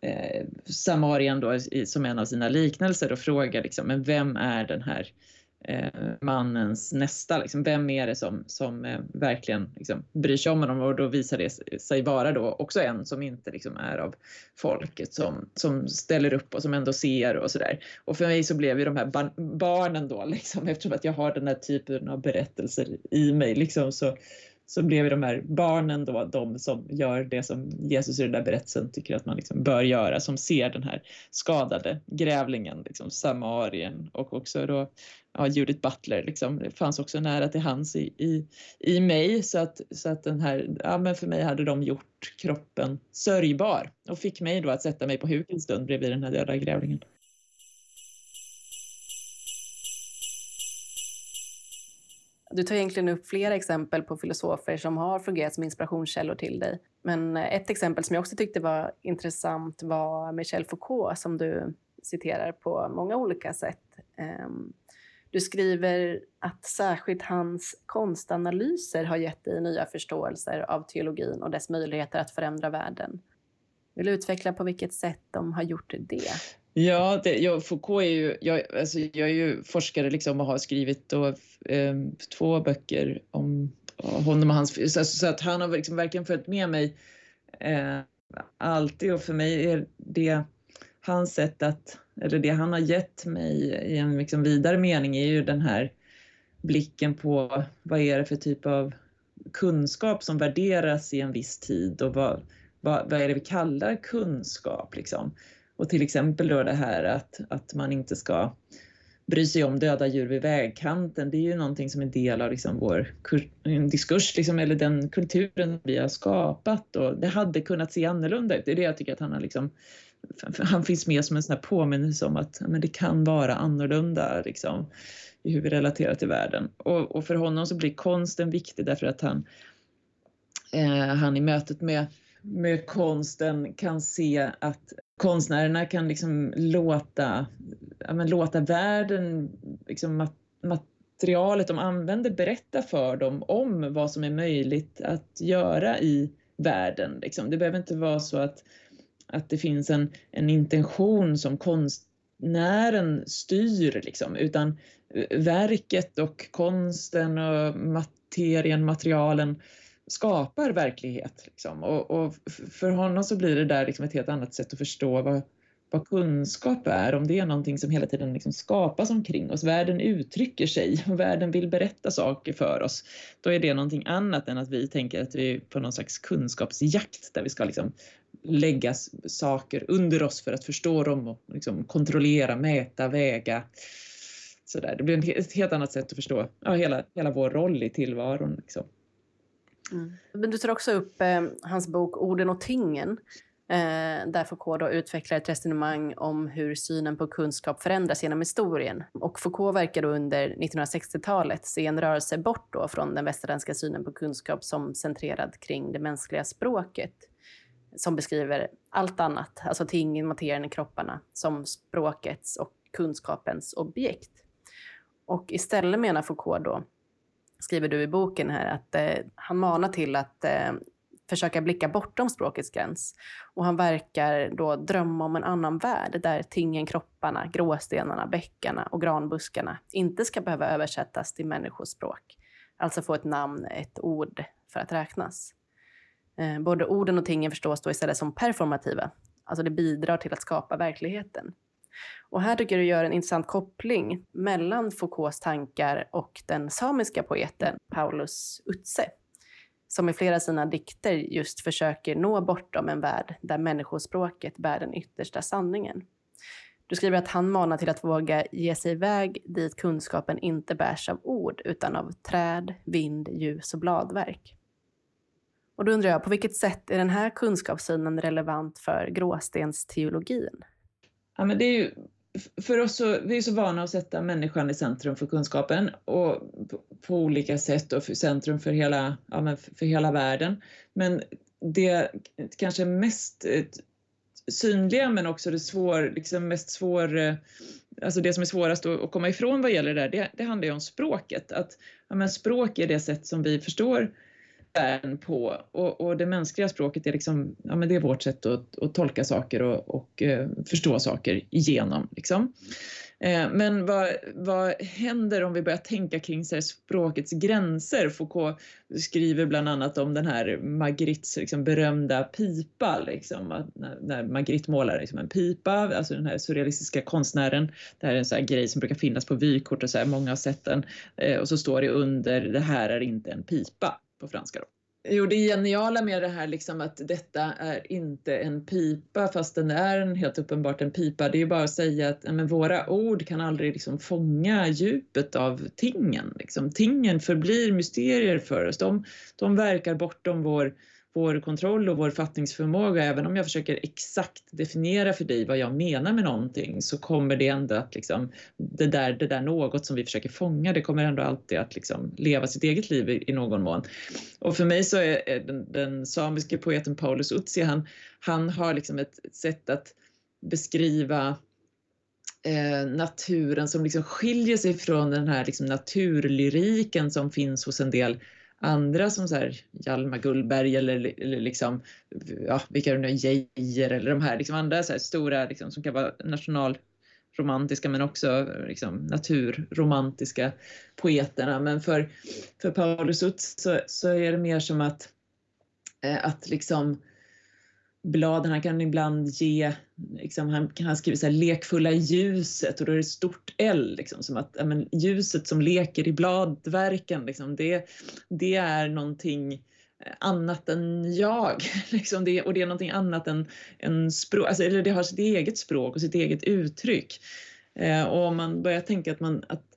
eh, Samarien då i, som en av sina liknelser och frågar liksom, men vem är den här eh, Eh, mannens nästa. Liksom. Vem är det som, som eh, verkligen liksom, bryr sig om honom? Och då visar det sig vara då också en som inte liksom, är av folket, som, som ställer upp och som ändå ser och sådär. Och för mig så blev ju de här bar barnen då, liksom, eftersom att jag har den här typen av berättelser i mig, liksom, så så blev de här barnen då de som gör det som Jesus i den där berättelsen tycker att man liksom bör göra, som ser den här skadade grävlingen, liksom Samarien och också då ja, Judith Butler, liksom, det fanns också nära till hans i, i, i mig så att, så att den här, ja men för mig hade de gjort kroppen sörjbar och fick mig då att sätta mig på huk en stund bredvid den här döda grävlingen. Du tar egentligen upp flera exempel på filosofer som har fungerat som inspirationskällor till dig. Men ett exempel som jag också tyckte var intressant var Michel Foucault som du citerar på många olika sätt. Ehm, du skriver att särskilt hans konstanalyser har gett dig nya förståelser av teologin och dess möjligheter att förändra världen. Vill du utveckla på vilket sätt de har gjort det? Ja, det, jag, Foucault är ju, jag, alltså, jag är ju forskare liksom och har skrivit då, eh, två böcker om honom och hans, så, så att han har liksom verkligen följt med mig eh, alltid och för mig är det hans sätt att, eller det han har gett mig i en liksom vidare mening är ju den här blicken på vad är det för typ av kunskap som värderas i en viss tid och vad, vad, vad är det vi kallar kunskap liksom. Och till exempel då det här att, att man inte ska bry sig om döda djur vid vägkanten. Det är ju någonting som är del av liksom vår diskurs, liksom, eller den kulturen vi har skapat. Och det hade kunnat se annorlunda ut. Det är det jag tycker att han har liksom, han finns med som en sån här påminnelse om att men det kan vara annorlunda liksom, i hur vi relaterar till världen. Och, och för honom så blir konsten viktig därför att han, eh, han i mötet med med konsten kan se att konstnärerna kan liksom låta, ja, men låta världen, liksom materialet de använder berätta för dem om vad som är möjligt att göra i världen. Liksom. Det behöver inte vara så att, att det finns en, en intention som konstnären styr, liksom, utan verket och konsten och materien, materialen skapar verklighet. Liksom. Och, och, för honom så blir det där liksom ett helt annat sätt att förstå vad, vad kunskap är, om det är någonting som hela tiden liksom skapas omkring oss. Världen uttrycker sig och världen vill berätta saker för oss. Då är det någonting annat än att vi tänker att vi är på någon slags kunskapsjakt där vi ska liksom lägga saker under oss för att förstå dem och liksom kontrollera, mäta, väga. Så där. Det blir ett helt annat sätt att förstå ja, hela, hela vår roll i tillvaron. Liksom. Mm. Men du tar också upp eh, hans bok Orden och tingen eh, där Foucault då utvecklar ett resonemang om hur synen på kunskap förändras genom historien. Och Foucault verkar då under 1960-talet se en rörelse bort då från den västerländska synen på kunskap som centrerad kring det mänskliga språket som beskriver allt annat, alltså tingen, materien i kropparna, som språkets och kunskapens objekt. Och istället menar Foucault då skriver du i boken här, att eh, han manar till att eh, försöka blicka bortom språkets gräns. Och han verkar då drömma om en annan värld där tingen, kropparna, gråstenarna, bäckarna och granbuskarna inte ska behöva översättas till människospråk. Alltså få ett namn, ett ord för att räknas. Eh, både orden och tingen förstås då istället som performativa. Alltså det bidrar till att skapa verkligheten. Och här tycker jag du gör en intressant koppling mellan Foucaults tankar och den samiska poeten Paulus Utse som i flera av sina dikter just försöker nå bortom en värld där människospråket bär den yttersta sanningen. Du skriver att han manar till att våga ge sig iväg dit kunskapen inte bärs av ord utan av träd, vind, ljus och bladverk. Och då undrar jag, på vilket sätt är den här kunskapssynen relevant för gråstensteologin? Ja, men det är ju, för oss så, vi är så vana att sätta människan i centrum för kunskapen och på, på olika sätt och för centrum för hela, ja, men för hela världen. Men det kanske mest eh, synliga men också det svår, liksom mest svår, eh, alltså det som är svårast att komma ifrån vad gäller det där, det, det handlar ju om språket. Att ja, men språk är det sätt som vi förstår världen på och, och, det mänskliga språket är liksom, ja men det är vårt sätt att, att tolka saker och, och eh, förstå saker igenom liksom. Eh, men vad, vad händer om vi börjar tänka kring så här, språkets gränser? Foucault skriver bland annat om den här Magrittes liksom, berömda pipa, liksom, när, när Magritte målar liksom, en pipa, alltså den här surrealistiska konstnären. Det här är en så här grej som brukar finnas på vykort och så här, många har sett den. Eh, och så står det under, det här är inte en pipa på franska. Då. Jo, det geniala med det här liksom att detta är inte en pipa fast den är en, helt uppenbart en pipa. Det är ju bara att säga att men, våra ord kan aldrig liksom fånga djupet av tingen. Liksom. Tingen förblir mysterier för oss. De, de verkar bortom vår vår kontroll och vår fattningsförmåga, även om jag försöker exakt definiera för dig vad jag menar med någonting, så kommer det ändå att liksom, det där, det där något som vi försöker fånga, det kommer ändå alltid att liksom leva sitt eget liv i, i någon mån. Och för mig så är, är den, den, samiske poeten Paulus Utsi, han, han har liksom ett, ett sätt att beskriva eh, naturen som liksom skiljer sig från den här liksom naturlyriken som finns hos en del andra som så här Hjalmar Gullberg eller, eller liksom, ja, vilka är det nu, Geijer eller de här liksom andra så här stora liksom, som kan vara nationalromantiska men också liksom, naturromantiska poeterna. Men för, för Paulus Utz så, så är det mer som att, eh, att liksom bladen, han kan ibland ge, liksom, han, han skriver så här, lekfulla ljuset och då är det stort L, liksom, som att men, ljuset som leker i bladverken, liksom, det, det är någonting eh, annat än jag. Liksom det, och det är någonting annat än, än språk, alltså, eller det har sitt eget språk och sitt eget uttryck. Eh, och om man börjar tänka att, man, att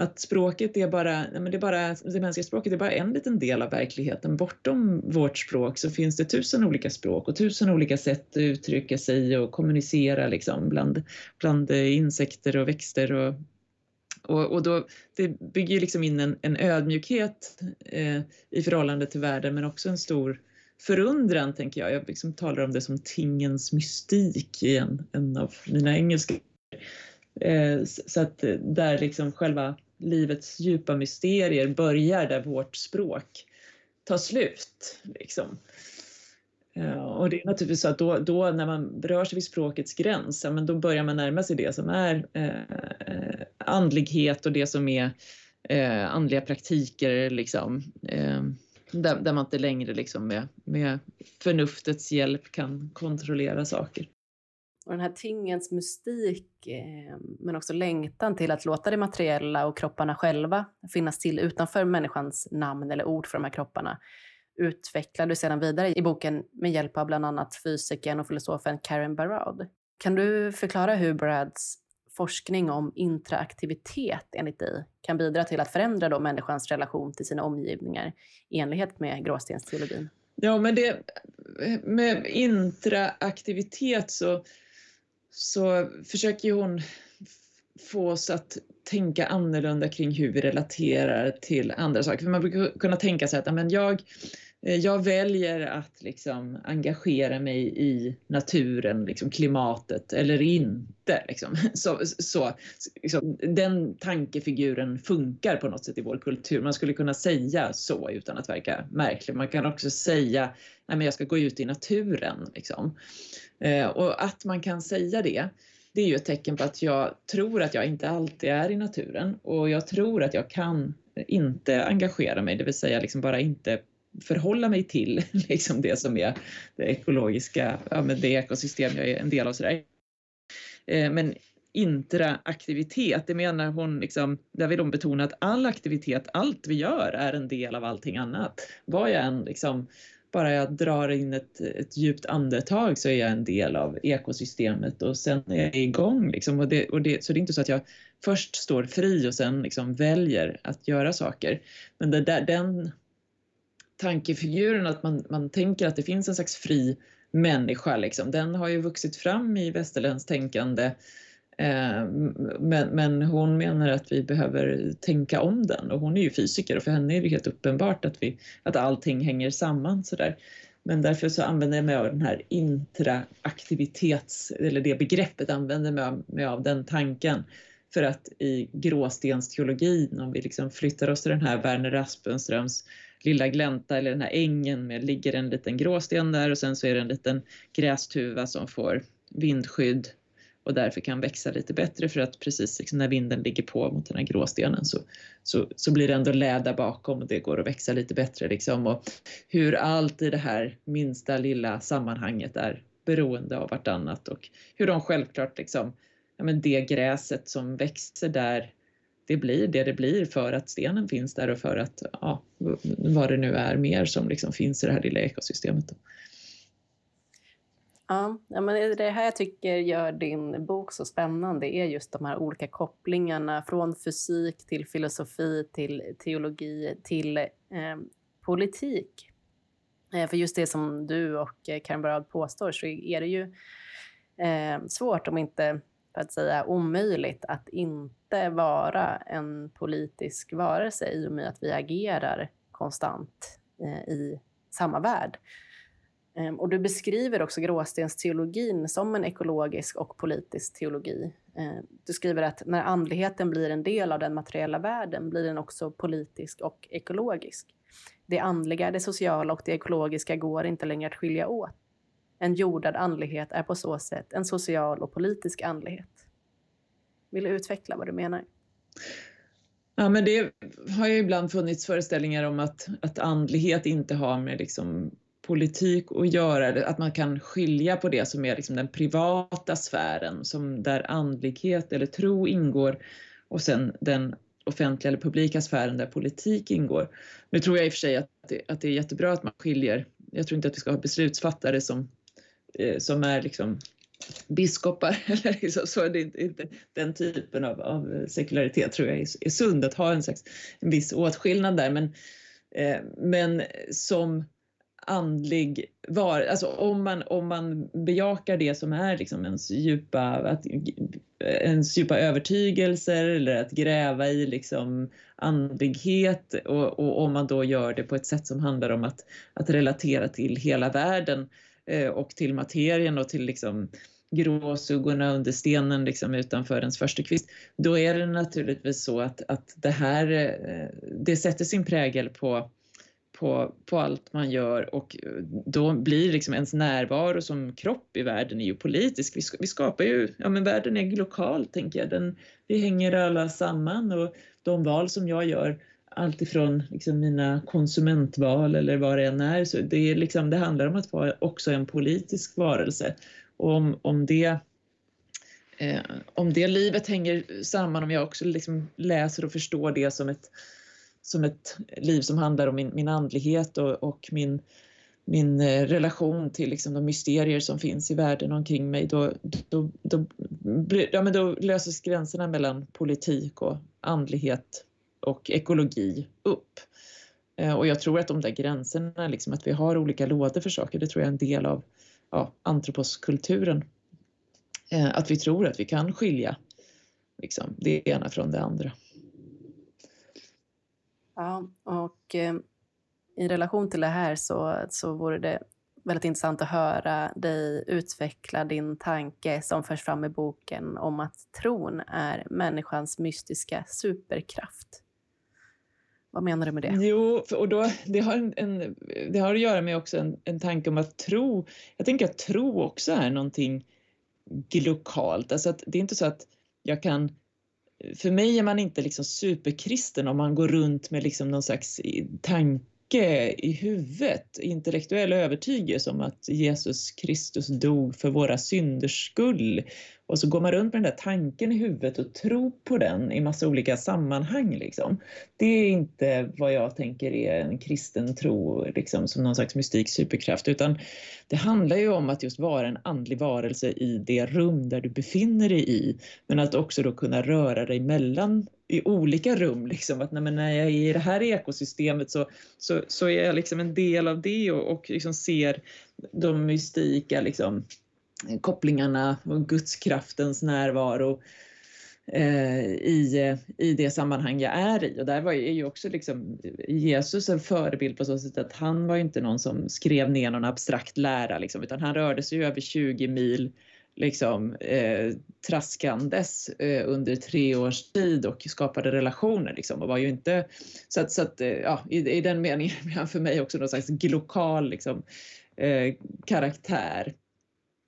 att språket är bara, men det, är bara, det mänskliga språket är bara en liten del av verkligheten. Bortom vårt språk så finns det tusen olika språk och tusen olika sätt att uttrycka sig och kommunicera liksom bland, bland insekter och växter och och, och då, det bygger ju liksom in en, en ödmjukhet eh, i förhållande till världen men också en stor förundran tänker jag. Jag liksom talar om det som tingens mystik i en, en av mina engelska Eh, så att eh, där liksom själva livets djupa mysterier börjar där vårt språk tar slut. Liksom. Eh, och det är naturligtvis så att då, då när man rör sig vid språkets gräns, ja, men då börjar man närma sig det som är eh, andlighet och det som är eh, andliga praktiker. Liksom, eh, där, där, man inte längre liksom med, med förnuftets hjälp kan kontrollera saker. Och den här tingens mystik, eh, men också längtan till att låta det materiella och kropparna själva finnas till utanför människans namn eller ord för de här kropparna, utvecklar du sedan vidare i boken med hjälp av bland annat fysikern och filosofen Karen Barad. Kan du förklara hur Barads forskning om intraaktivitet enligt dig kan bidra till att förändra då människans relation till sina omgivningar i enlighet med gråstensteologin? Ja, men det, med intraaktivitet så så försöker hon få oss att tänka annorlunda kring hur vi relaterar till andra saker. För man brukar kunna tänka sig att men jag, eh, jag väljer att liksom engagera mig i naturen, liksom klimatet eller inte. Liksom. Så, så, liksom, den tankefiguren funkar på något sätt i vår kultur. Man skulle kunna säga så utan att verka märklig. Man kan också säga att jag ska gå ut i naturen. Liksom. Eh, och att man kan säga det, det är ju ett tecken på att jag tror att jag inte alltid är i naturen och jag tror att jag kan inte engagera mig, det vill säga liksom bara inte förhålla mig till liksom det som är det ekologiska, ja, men det ekosystem jag är en del av. Sådär. Eh, men intraaktivitet, det menar hon, liksom, där vill hon betona att all aktivitet, allt vi gör är en del av allting annat. Vad jag än liksom bara jag drar in ett, ett djupt andetag så är jag en del av ekosystemet och sen är jag igång. Liksom. Och det, och det, så det är inte så att jag först står fri och sen liksom väljer att göra saker. Men det där, den tankefiguren att man, man tänker att det finns en slags fri människa, liksom, den har ju vuxit fram i västerländskt tänkande Eh, Eh, men, men hon menar att vi behöver tänka om den och hon är ju fysiker och för henne är det helt uppenbart att, vi, att allting hänger samman sådär. Men därför så använder jag mig av den här intraaktivitets, eller det begreppet använder mig av, mig av den tanken. För att i gråstensteologin, om vi liksom flyttar oss till den här Werner Aspenströms lilla glänta eller den här ängen med ligger en liten gråsten där och sen så är det en liten grästuva som får vindskydd och därför kan växa lite bättre för att precis liksom när vinden ligger på mot den här gråstenen så, så, så blir det ändå läda bakom och det går att växa lite bättre liksom och hur allt i det här minsta lilla sammanhanget är beroende av vartannat och hur de självklart liksom, ja men det gräset som växer där det blir det det blir för att stenen finns där och för att, ja, vad det nu är mer som liksom finns i det här lilla ekosystemet. Ja, men det här jag tycker gör din bok så spännande är just de här olika kopplingarna från fysik till filosofi till teologi till eh, politik. Eh, för just det som du och Karin Barad påstår så är det ju eh, svårt, om inte för att säga omöjligt, att inte vara en politisk varelse i och med att vi agerar konstant eh, i samma värld. Ehm, och du beskriver också gråstensteologin som en ekologisk och politisk teologi. Ehm, du skriver att när andligheten blir en del av den materiella världen blir den också politisk och ekologisk. Det andliga, det sociala och det ekologiska går inte längre att skilja åt. En jordad andlighet är på så sätt en social och politisk andlighet. Vill du utveckla vad du menar? Ja, men det har ju ibland funnits föreställningar om att, att andlighet inte har med liksom politik att göra, att man kan skilja på det som är liksom den privata sfären, som där andlighet eller tro ingår, och sen den offentliga eller publika sfären där politik ingår. Nu tror jag i och för sig att det, att det är jättebra att man skiljer. Jag tror inte att vi ska ha beslutsfattare som, eh, som är liksom biskopar eller liksom, så. Det är inte, den typen av, av sekularitet tror jag är, är sund att ha en, slags, en viss åtskillnad där. Men, eh, men som andlig var, alltså om man, om man bejakar det som är liksom ens djupa, att, ens djupa övertygelser eller att gräva i liksom andlighet och, och, om man då gör det på ett sätt som handlar om att, att relatera till hela världen eh, och till materien och till liksom gråsuggorna under stenen liksom utanför ens förstukvist, då är det naturligtvis så att, att det här, eh, det sätter sin prägel på på, på allt man gör och eh, då blir liksom ens närvaro som kropp i världen är ju politisk. Vi, vi skapar ju, ja men världen är lokal tänker jag, Den, vi hänger alla samman och de val som jag gör alltifrån liksom mina konsumentval eller vad det än är, så det, är liksom, det handlar om att vara också en politisk varelse. Och om, om det eh, om det livet hänger samman, om jag också liksom läser och förstår det som ett som ett liv som handlar om min, min andlighet och, och min, min eh, relation till liksom de mysterier som finns i världen omkring mig, då, då, då, ja, men då löses gränserna mellan politik och andlighet och ekologi upp. Eh, och jag tror att de där gränserna, liksom, att vi har olika lådor för saker, det tror jag är en del av ja, antroposkulturen. Eh, att vi tror att vi kan skilja liksom, det ena från det andra. Ja, och eh, i relation till det här så, så vore det väldigt intressant att höra dig utveckla din tanke som förs fram i boken om att tron är människans mystiska superkraft. Vad menar du med det? Jo, och då, det, har en, en, det har att göra med också en, en tanke om att tro, jag tänker att tro också är någonting lokalt, alltså att det är inte så att jag kan för mig är man inte liksom superkristen om man går runt med liksom någon slags mycket i huvudet, intellektuell övertygelse om att Jesus Kristus dog för våra synders skull och så går man runt med den där tanken i huvudet och tror på den i massa olika sammanhang. Liksom. Det är inte vad jag tänker är en kristen tro liksom, som någon slags mystik superkraft, utan det handlar ju om att just vara en andlig varelse i det rum där du befinner dig i, men att också då kunna röra dig mellan i olika rum. Liksom. Att när jag är i det här ekosystemet så, så, så är jag liksom en del av det och, och liksom ser de mystika liksom, kopplingarna och gudskraftens närvaro eh, i, i det sammanhang jag är i. Och där var ju också liksom Jesus en förebild på så sätt att han var inte någon som skrev ner någon abstrakt lära liksom, utan han rörde sig över 20 mil liksom eh, traskandes eh, under tre års tid och skapade relationer liksom och var ju inte så att, så att eh, ja, i, i den meningen är han för mig också någon slags lokal liksom, eh, karaktär.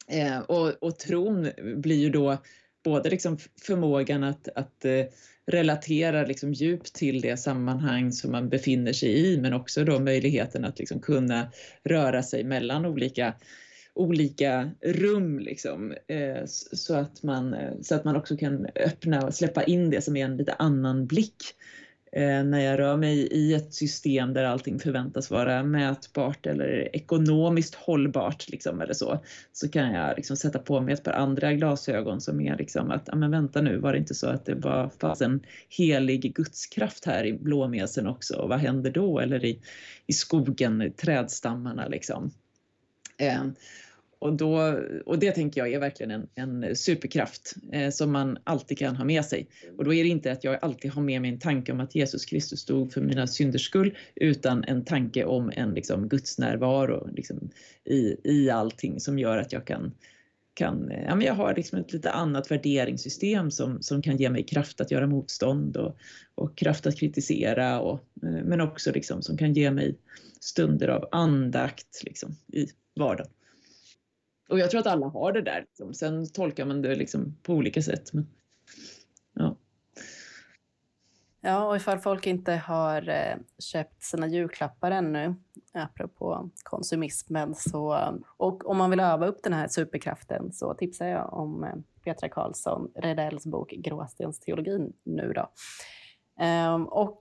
Eh, och, och tron blir ju då både liksom förmågan att, att eh, relatera liksom djupt till det sammanhang som man befinner sig i men också då möjligheten att liksom kunna röra sig mellan olika olika rum liksom, eh, så, att man, eh, så att man också kan öppna och släppa in det som är en lite annan blick eh, när jag rör mig i ett system där allting förväntas vara mätbart eller ekonomiskt hållbart liksom, eller så, så kan jag liksom sätta på mig ett par andra glasögon som är liksom att, ja men vänta nu, var det inte så att det var, fanns en helig gudskraft här i blåmesen också och vad händer då? Eller i, i skogen, i trädstammarna liksom. Ehm, och, då, och det tänker jag är verkligen en, en superkraft eh, som man alltid kan ha med sig. Och då är det inte att jag alltid har med mig en tanke om att Jesus Kristus dog för mina synders skull, utan en tanke om en liksom, Guds närvaro liksom, i, i allting som gör att jag kan kan, ja, men jag har liksom ett lite annat värderingssystem som, som kan ge mig kraft att göra motstånd och, och kraft att kritisera och, eh, men också liksom som kan ge mig stunder av andakt liksom, i vardagen. Och jag tror att alla har det där. Liksom. Sen tolkar man det liksom på olika sätt. Men. Ja, och ifall folk inte har eh, köpt sina julklappar ännu, apropå konsumismen, så, och om man vill öva upp den här superkraften så tipsar jag om eh, Petra Karlsson Redells bok Gråstensteologin nu då. Ehm, och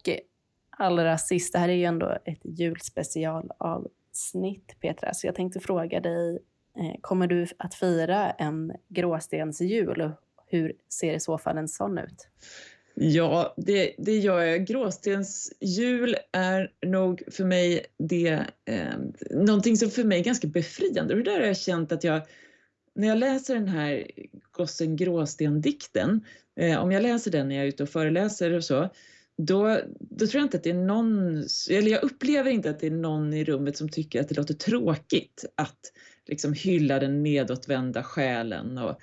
allra sist, det här är ju ändå ett julspecialavsnitt Petra, så jag tänkte fråga dig eh, kommer du att fira en gråstensjul? Hur ser i så fall en sån ut? Ja, det, det gör jag. Gråstensjul är nog för mig det, eh, någonting som för mig är ganska befriande. Och där har jag känt att jag, när jag läser den här Gossen Gråsten-dikten, eh, om jag läser den när jag är ute och föreläser och så, då, då tror jag inte att det är någon, eller jag upplever inte att det är någon i rummet som tycker att det låter tråkigt att liksom hylla den nedåtvända själen och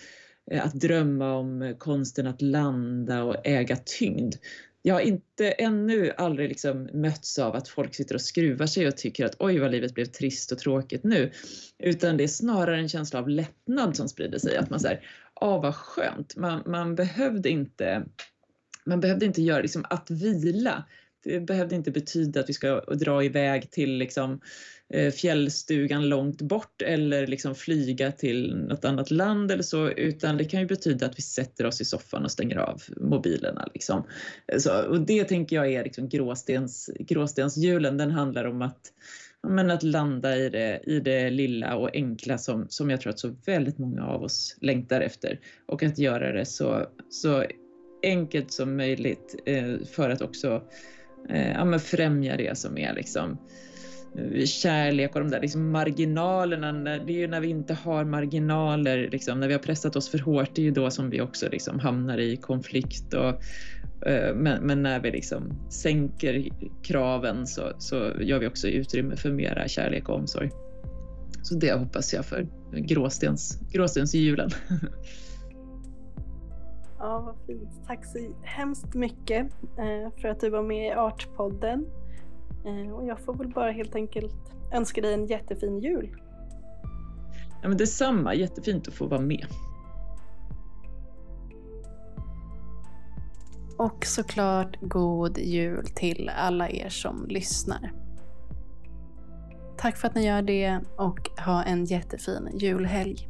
Eh, att drömma om konsten att landa och äga tyngd. Jag har inte ännu aldrig liksom mötts av att folk sitter och skruvar sig och tycker att oj vad livet blev trist och tråkigt nu. Utan det är snarare en känsla av lättnad som sprider sig. Att man säger, åh vad skönt, man, man, behövde inte man behövde inte göra liksom att vila. Det behövde inte betyda att vi ska dra iväg till liksom, Eh, Eh, fjällstugan långt bort eller liksom flyga till något annat land eller så, utan det kan ju betyda att vi sätter oss i soffan och stänger av mobilerna. Liksom. Eh, så, och det tänker jag är liksom gråstens, gråstenshjulen, den handlar om att men att landa i det, i det lilla och enkla som, som jag tror att så väldigt många av oss längtar efter. Och att göra det så, så enkelt som möjligt eh, för att också eh, ja, främja det som är liksom, kärlek och de där liksom marginalerna. Det är ju när vi inte har marginaler, liksom, när vi har pressat oss för hårt, det är ju då som vi också liksom hamnar i konflikt. Och, eh, men, men, när vi liksom sänker kraven så, så gör vi också utrymme för mera kärlek och omsorg. Så det hoppas jag för gråstens, gråstensjulen. Ja, vad fint. Tack så hemskt mycket eh, för att du var med i Artpodden. Eh, och jag får väl bara helt enkelt önska dig en jättefin jul. Ja, men detsamma, jättefint att få vara med. Och såklart god jul till alla er som lyssnar. Tack för att ni gör det och ha en jättefin julhelg.